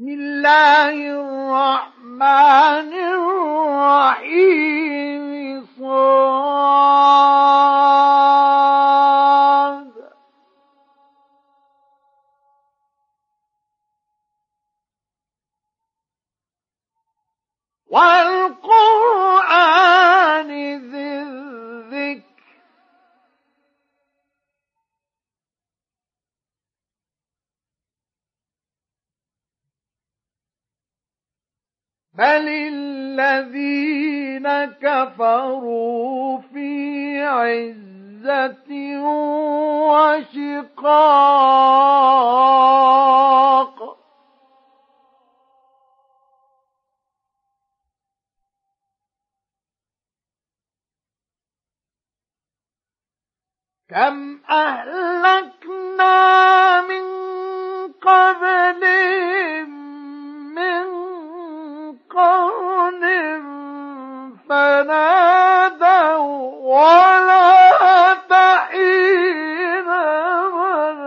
بسم الله الرحمن الرحيم. صاد. والقرآن بل الذين كفروا في عزة وشقاق كم أهلكنا من قبلهم من قرن فنادوا ولا تحين منام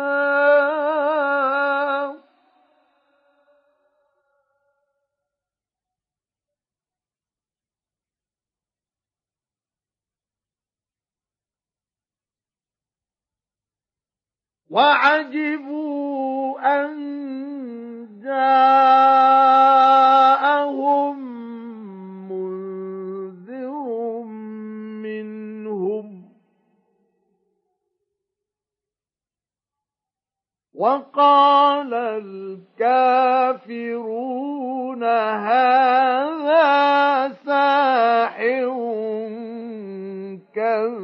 وعجبوا أن جاءهم وقال الكافرون هذا ساحر كذاب.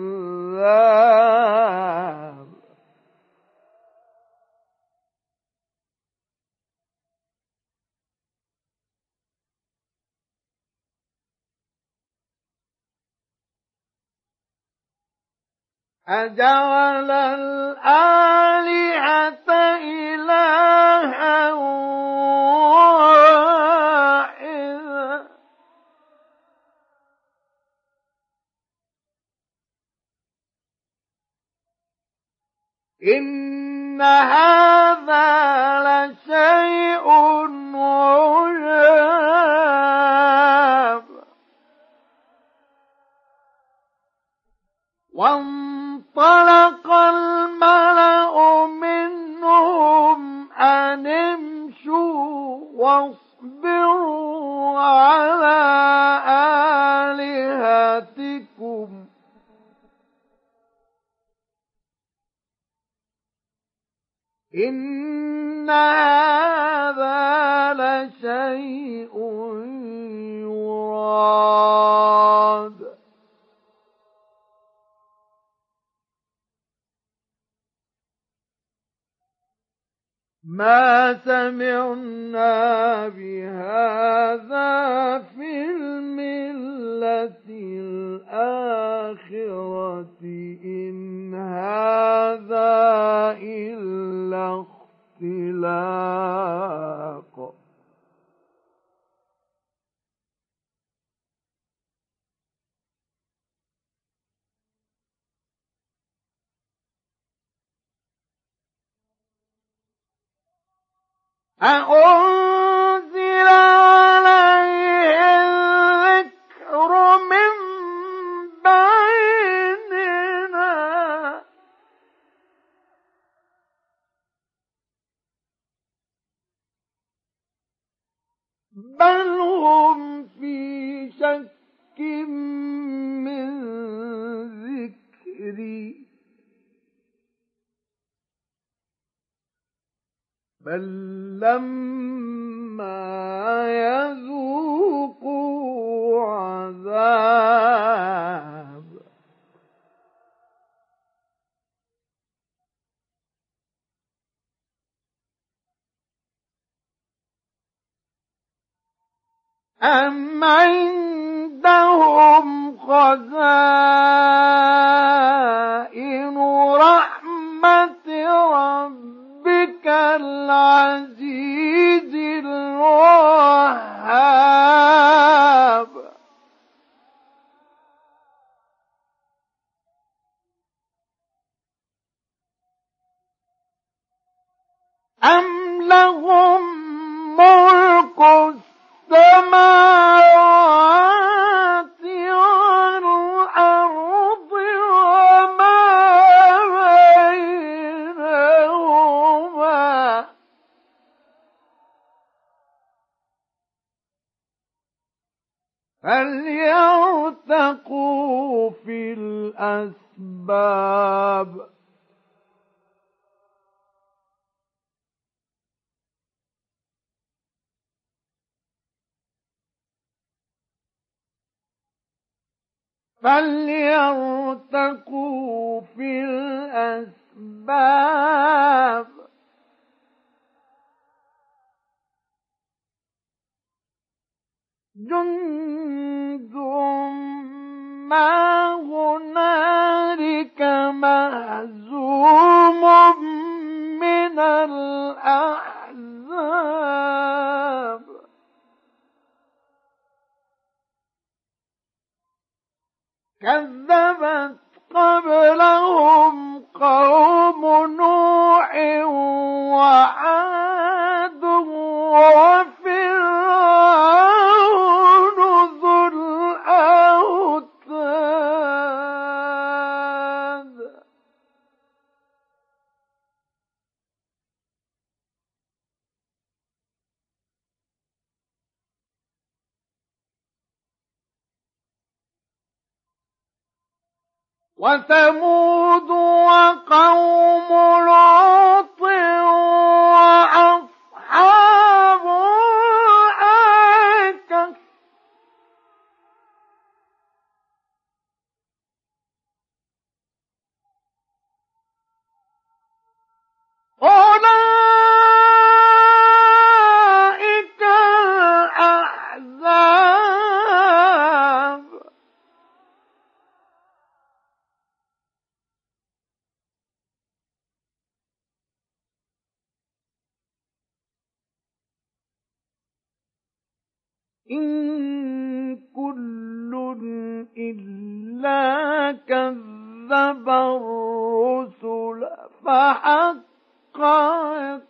أجعل الآلهة إلها واحدا. إن هذا لشيء عجاب. وانطلق الملأ منهم أن امشوا واصبروا على آلهتكم. إن هذا لشيء يراد ما سمعنا بهذا في الملة الآخرة إن هذا إلا اختلاق. أأنزل عليه الذكر من بيننا بل هم في شك من ذكري بل لما يذوقوا عذاب. أم عندهم خزائن رحمة ربك العزيز الوهاب. أم لهم ملك السماوات فليرتقوا في الأسباب. فليرتقوا في الأسباب. جند إن كل إلا كذب الرسل فحق عقاب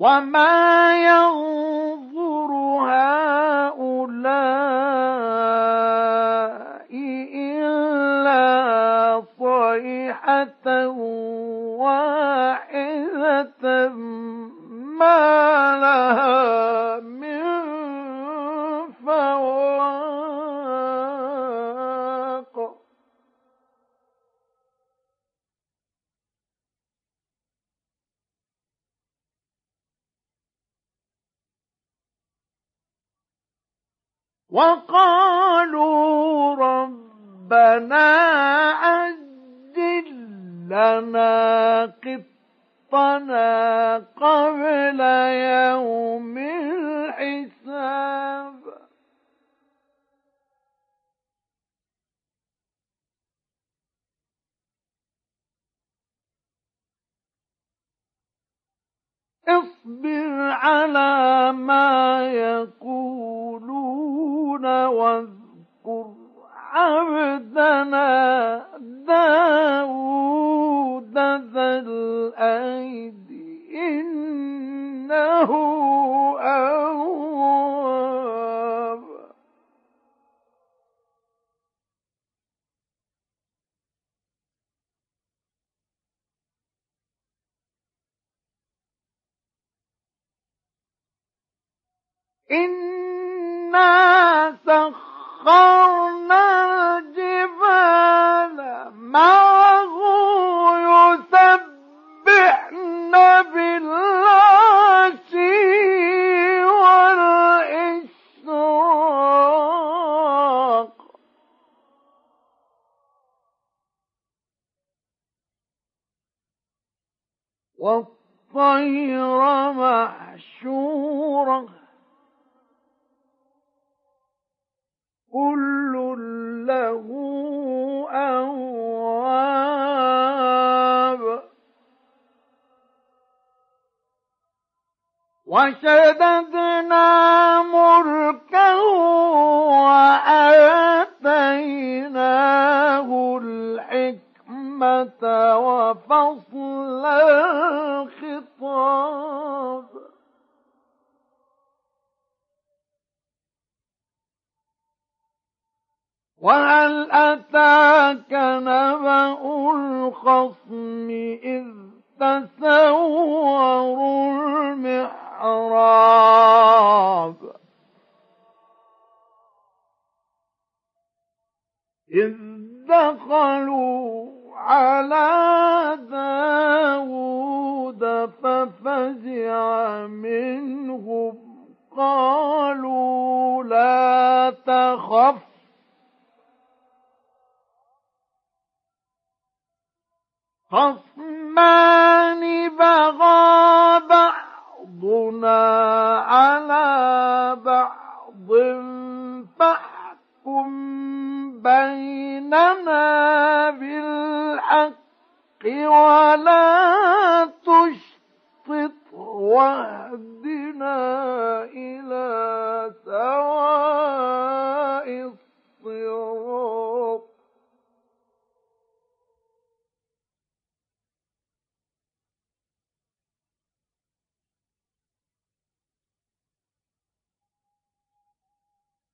وما ينظر هؤلاء صيحة واحدة ما لها من فواق وقالوا ربنا عجل لنا قطنا قبل يوم الحساب. اصبر على ما يقولون واذكر عبدنا ذا الأيد إنه أواب. إنا سخرنا الجبال معه والطير محشورة كل له أواب وشددنا ملكه وآتيناه الحكمة وفصل وهل أتاك نبأ الخصم إذ تسوروا المحراب إذ دخلوا على داود ففزع منهم قالوا لا تخف خصمان بغى بعضنا على بعض فاحكم بيننا بالحق ولا تشطط واهدنا إلى سواء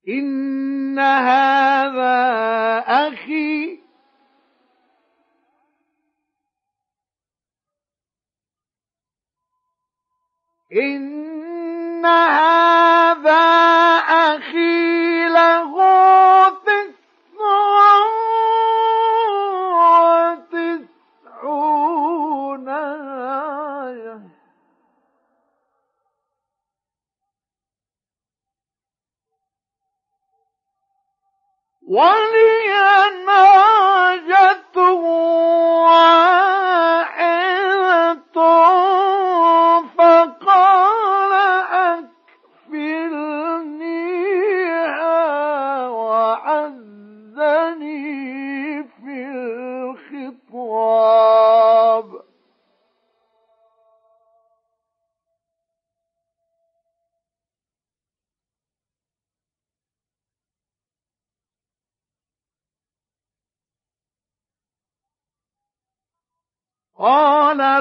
إن هذا أخي. إن هذا أخي. One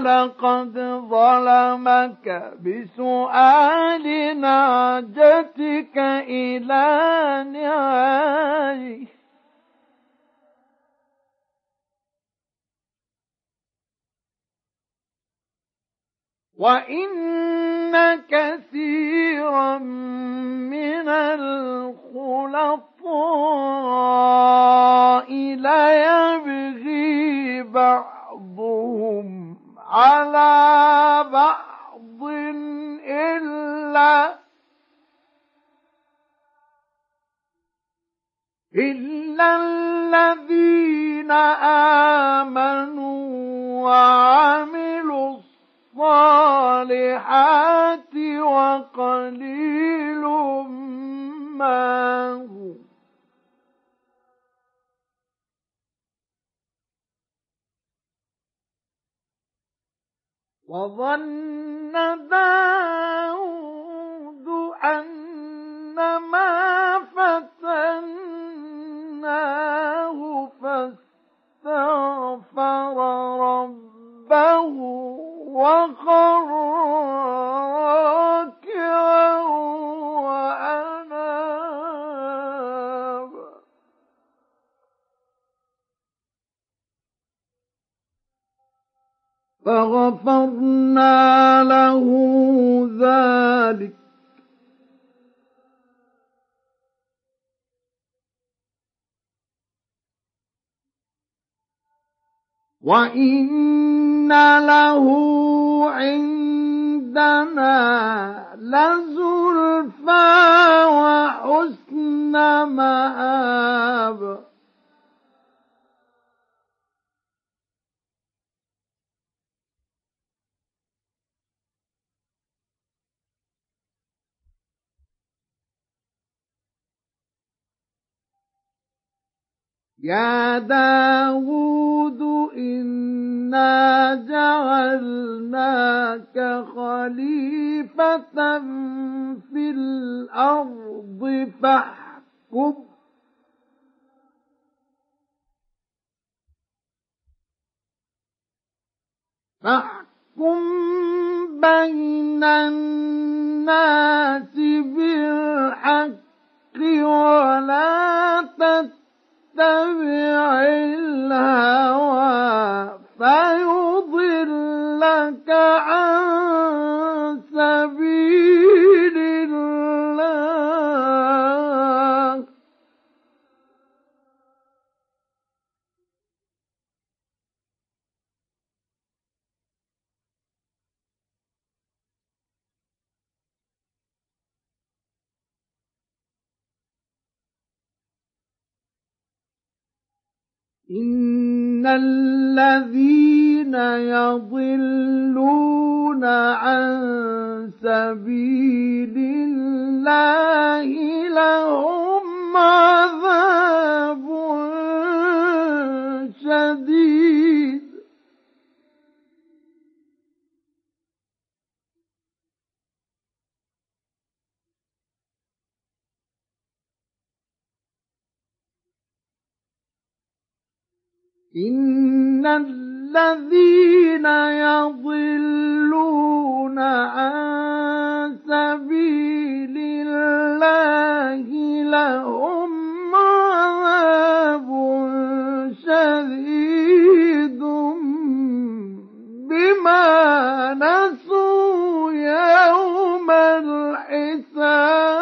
قال لقد ظلمك بسؤال نعجتك إلى نعاجه وإن كثيرا من الخلطاء على بعض إلا إلا الذين آمنوا وعملوا الصالحات وقليل وظن داود أن ما فتناه فاستغفر ربه وخر فغفرنا له ذلك. وإن له عندنا لزلفى وحسن مآب. يا داود إنا جعلناك خليفة في الأرض فاحكم فاحكم بين الناس بالحق ولا تتبع تتبع الهوى فيضلك عن سبيل الله. إن الذين يضلون عن سبيل الله لهم عذاب إن الذين يضلون عن سبيل الله لهم عذاب شديد بما نسوا يوم الحساب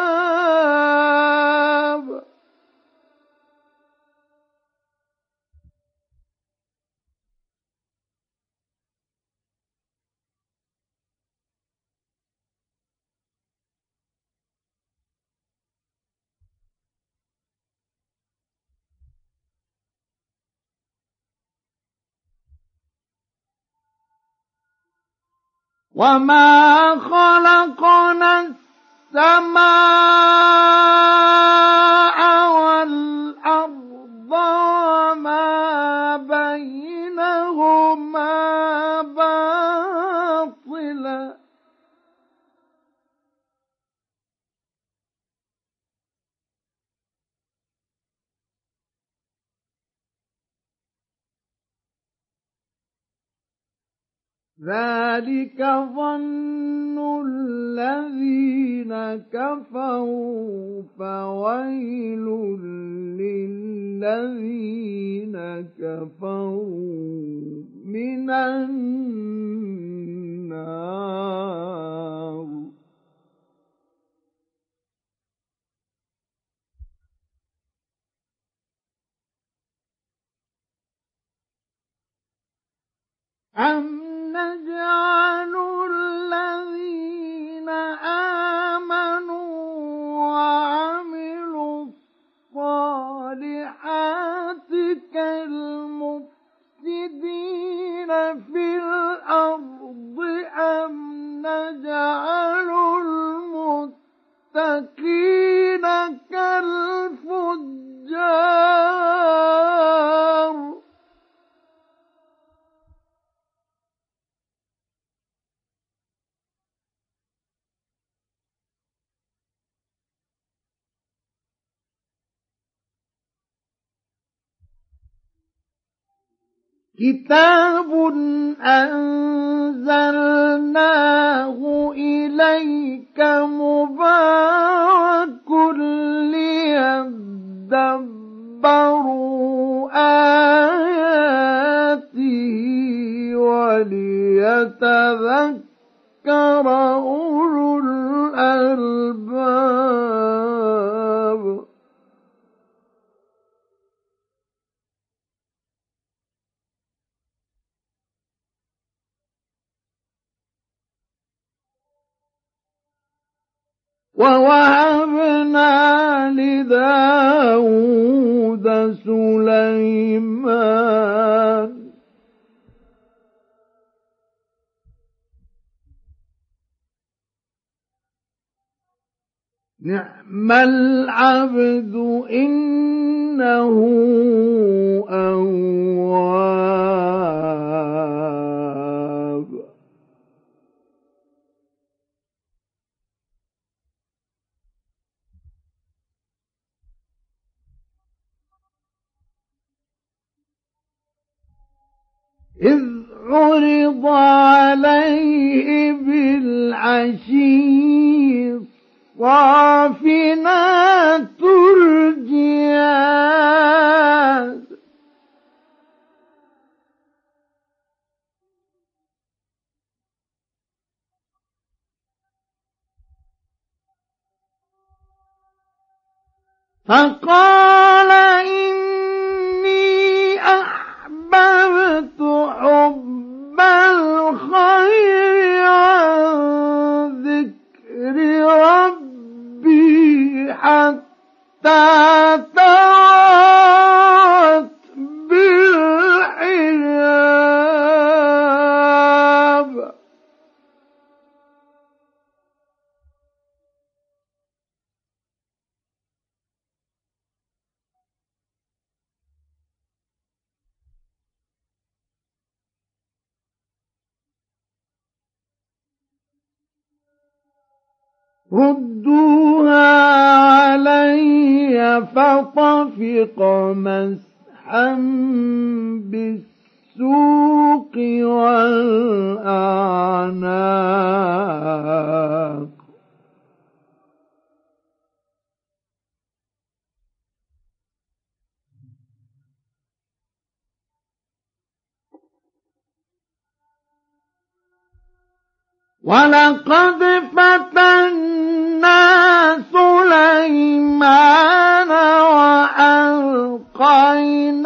وما خلقنا السماء والأرض وما ذلك ظن الذين كفروا فويل للذين كفروا من النار. أم نجعل الذين آمنوا وعملوا الصالحات كالمفسدين في الأرض أم نجعل المتقين كالفجار كتاب أنزلناه إليك مبارك ليدبروا آياته وليتذكر أولو الألباب ووهبنا لداود سليمان. نعم العبد إنه أواب. إذ عرض عليه بالعشي الصافنات الجياد. فقال فطفق مسحا بالسوق والأعناق. ولقد فتنا وألقينا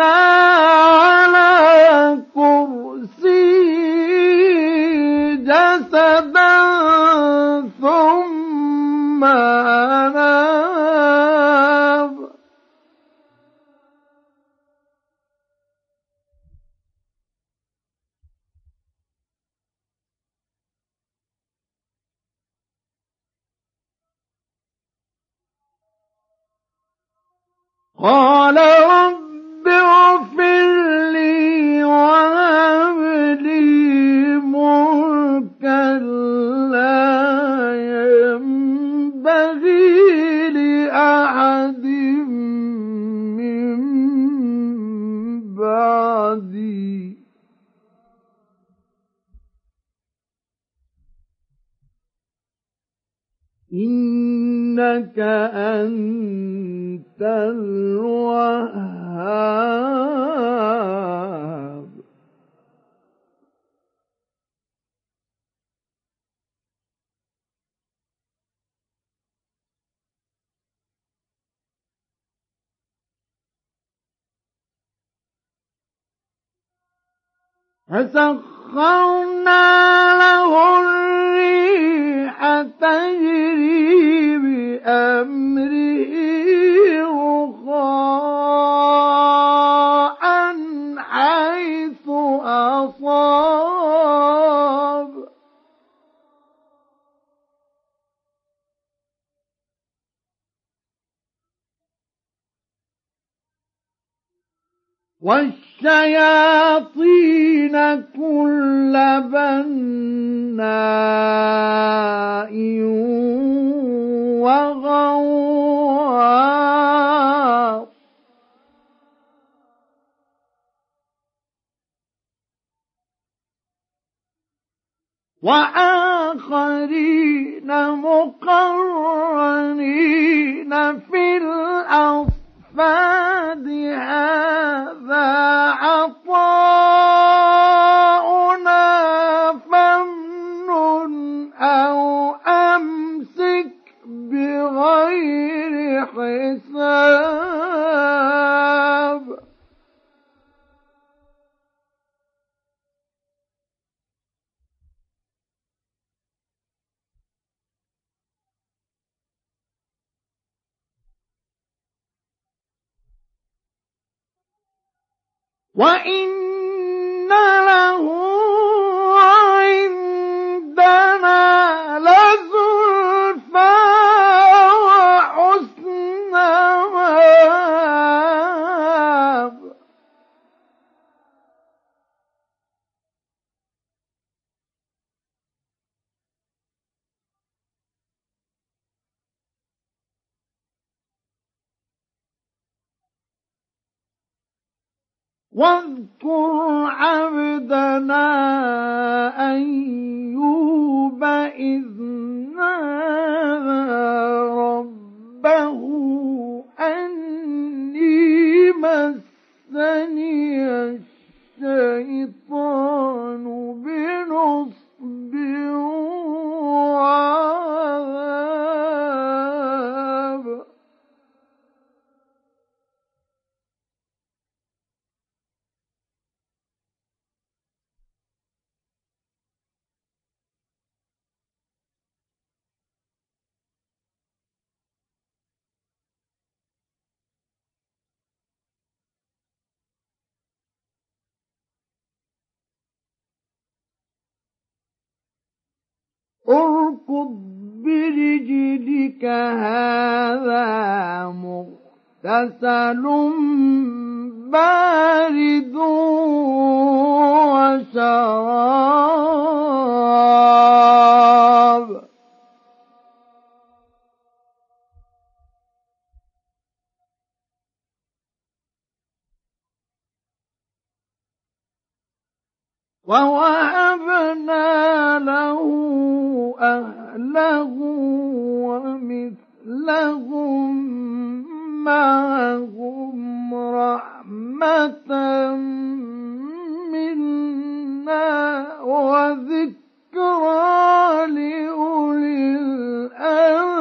فسخرنا له الريح تجري بأمره رخاء حيث أصاب. والشياطين كل بناء وغواص وآخرين مقرنين في الأصفاد هذا عطاؤنا فامنن أو أمسك بغير حساب. وإن له واذكر عبدنا أيوب إذ نادى ربه أني مسني الشيطان بنصب وعذاب اركض برجلك هذا مغتسل بارد وشراب. ووهبنا له أهله ومثلهم معهم رحمة منا وذكرى لأولي الألباب.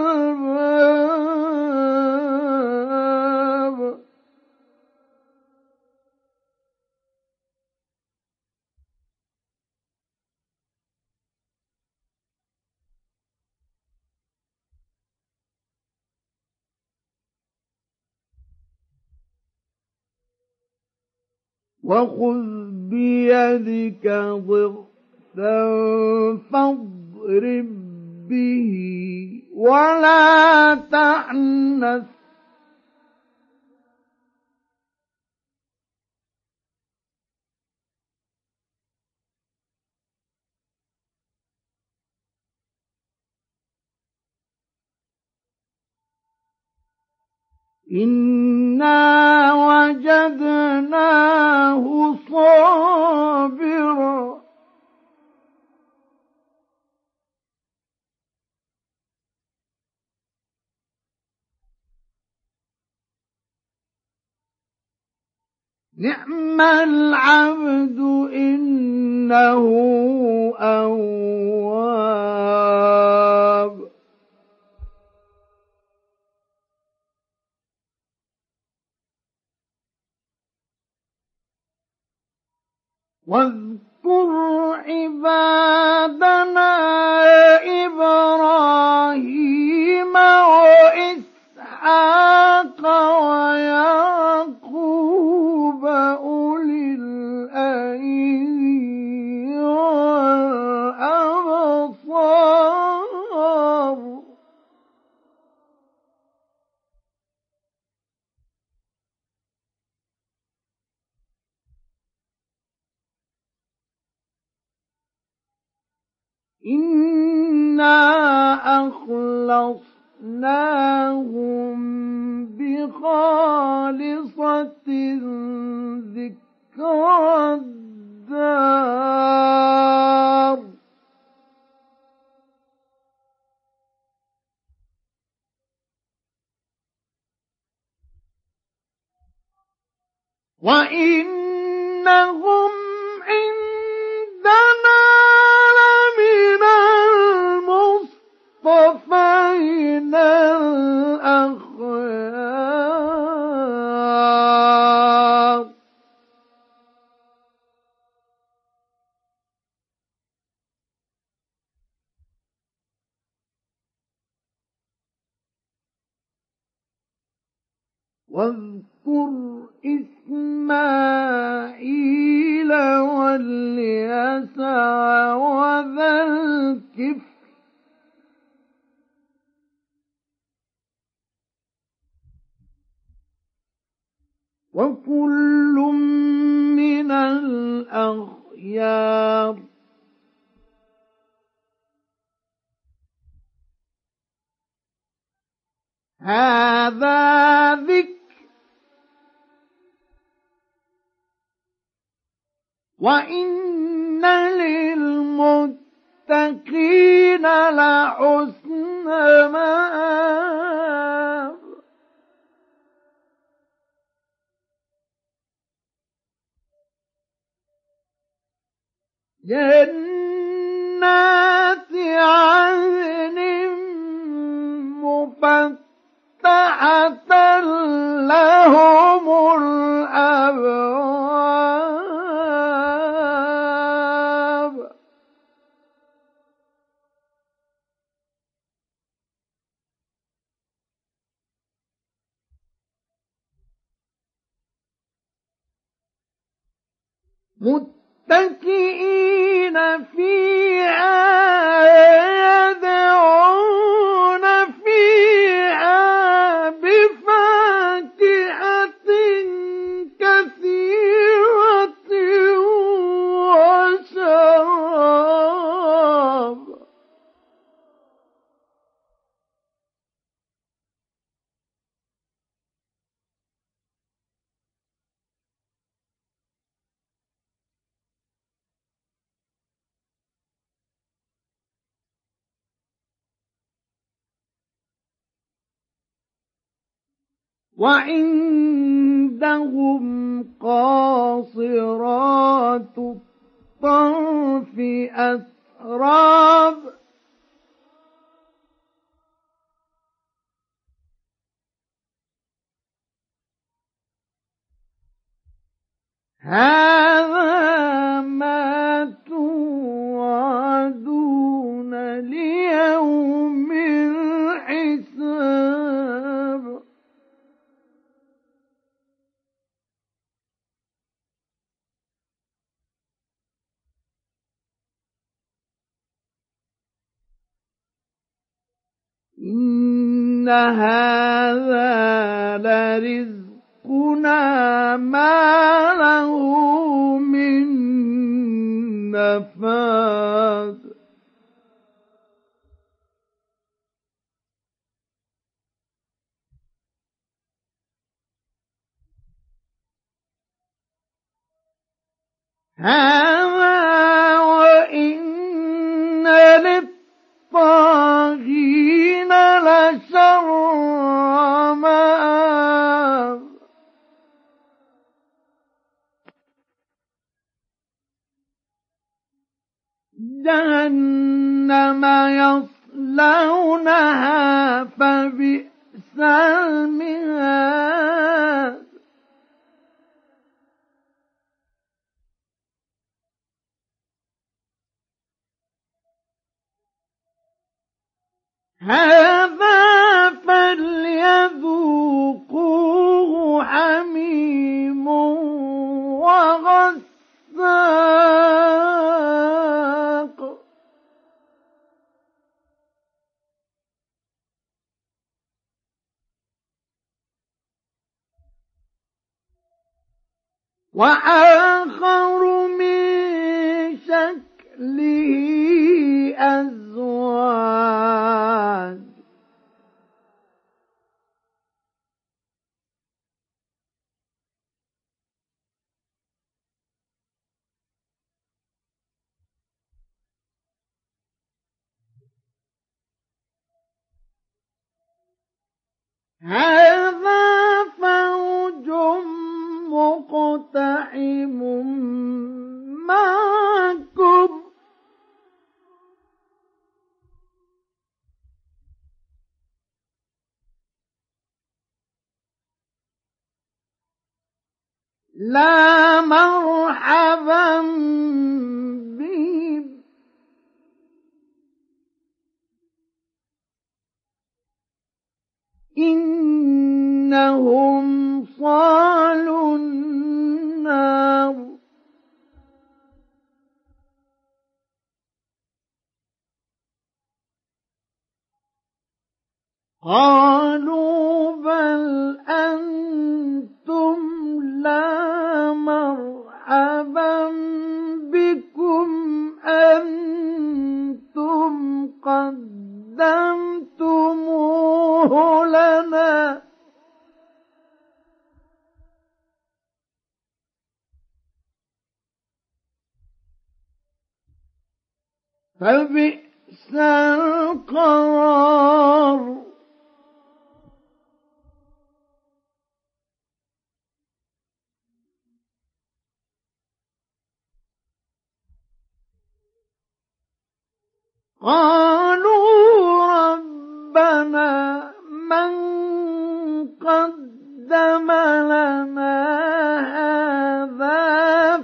وخذ بيدك ضغثا فاضرب به ولا تحنث إنا وجدناه صابرا. نعم العبد إنه أواب. واذكر عبادنا إبراهيم وإسحاق ويعقوب أولي الأيدي إنا أخلصناهم بخالصة ذكرى الدار وإنهم واذكر إسماعيل واليسع وذا الكفر وكل من الأخيار هذا ذكر وإن للمتقين لحسن مآب جنات عدن مفتحة لهم الأبواب وعندهم قاصرات الطرف أتراب هذا هذا لرزق رزقنا ما له من نفاذ هذا وآخر من شكله أزواج. هذا فوج مقتحم معكم لا مرحبا بهم إنهم صالوا النار. قالوا بل أنتم لا مرحبا بكم. أنتم قدمتموه لنا. فبئس القرار. قالوا ربنا من قدم لنا هذا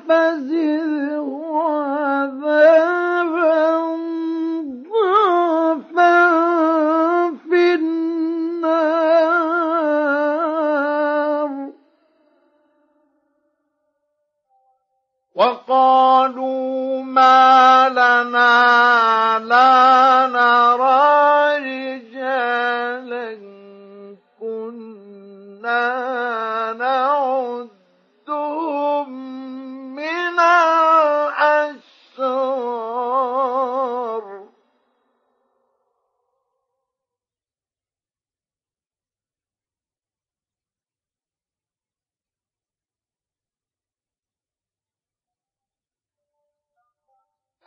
فزده عذابا ضعفا في النار. وقالوا ما لنا لا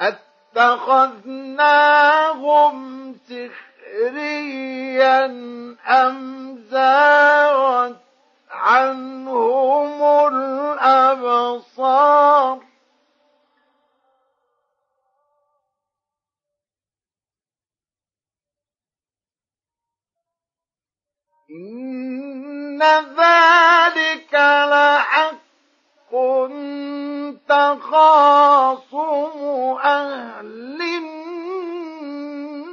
اتخذناهم سخريا أم زاغت عنهم الأبصار إن ذلك لحق تخاصم أهل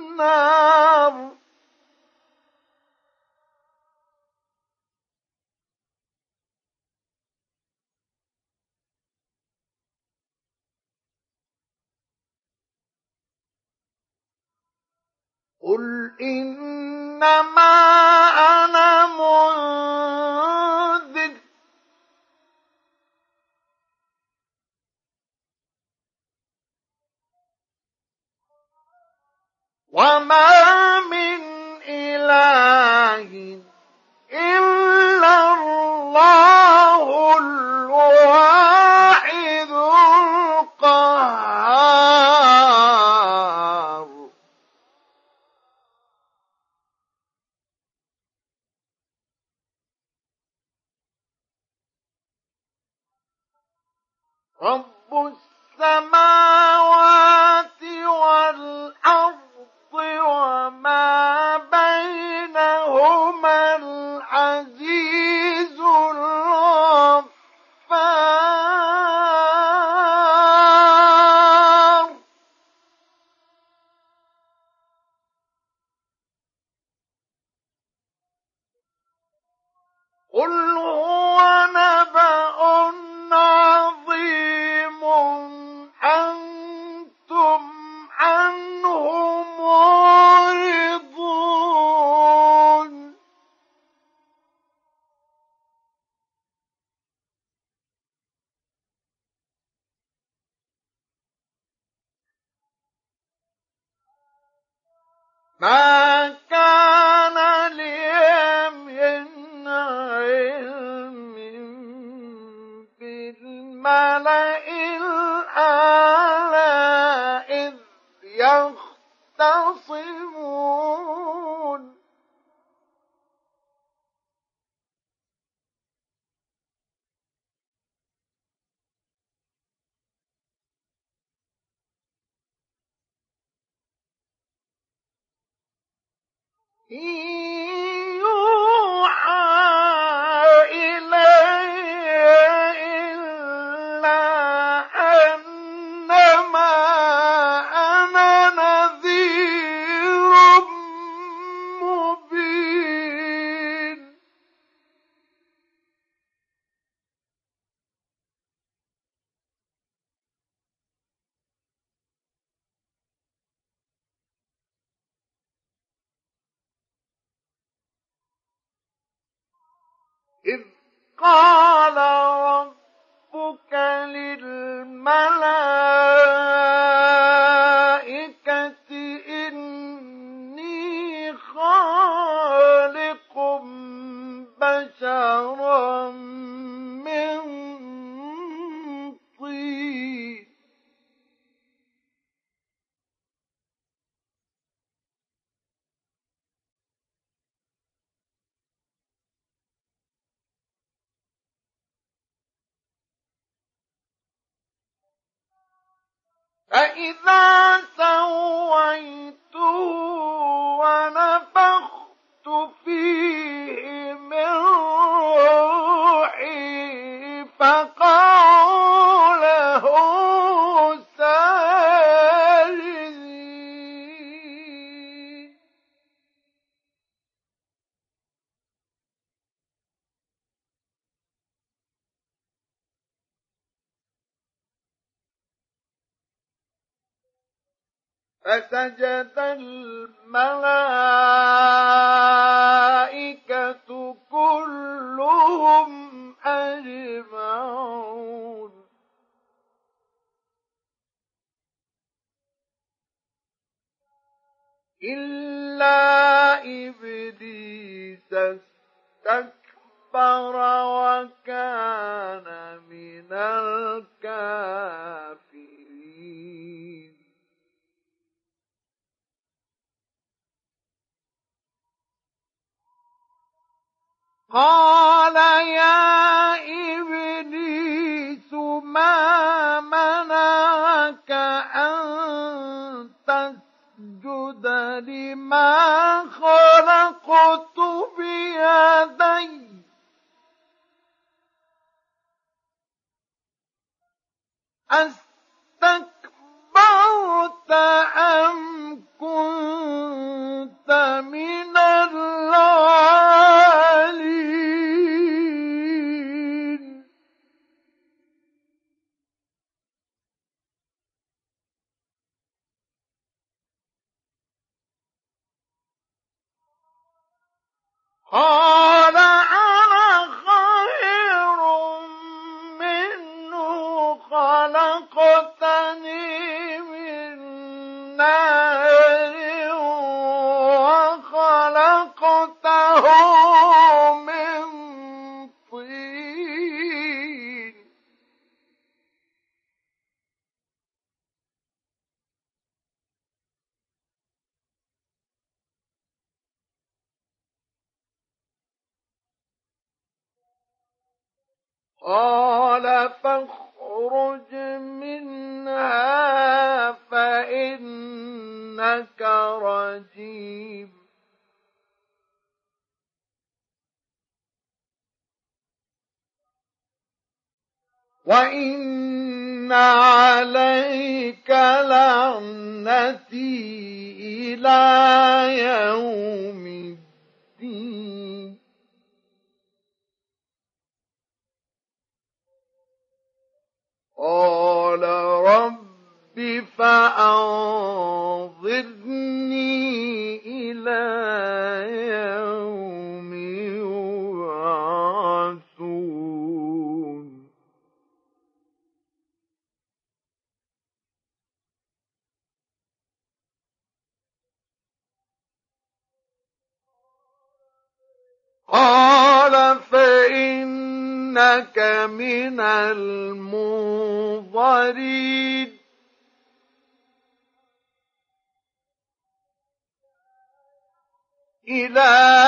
النار. قل إنما أنا منذر وما من إله إلا الله الواحد إن ولتعلمن نبأه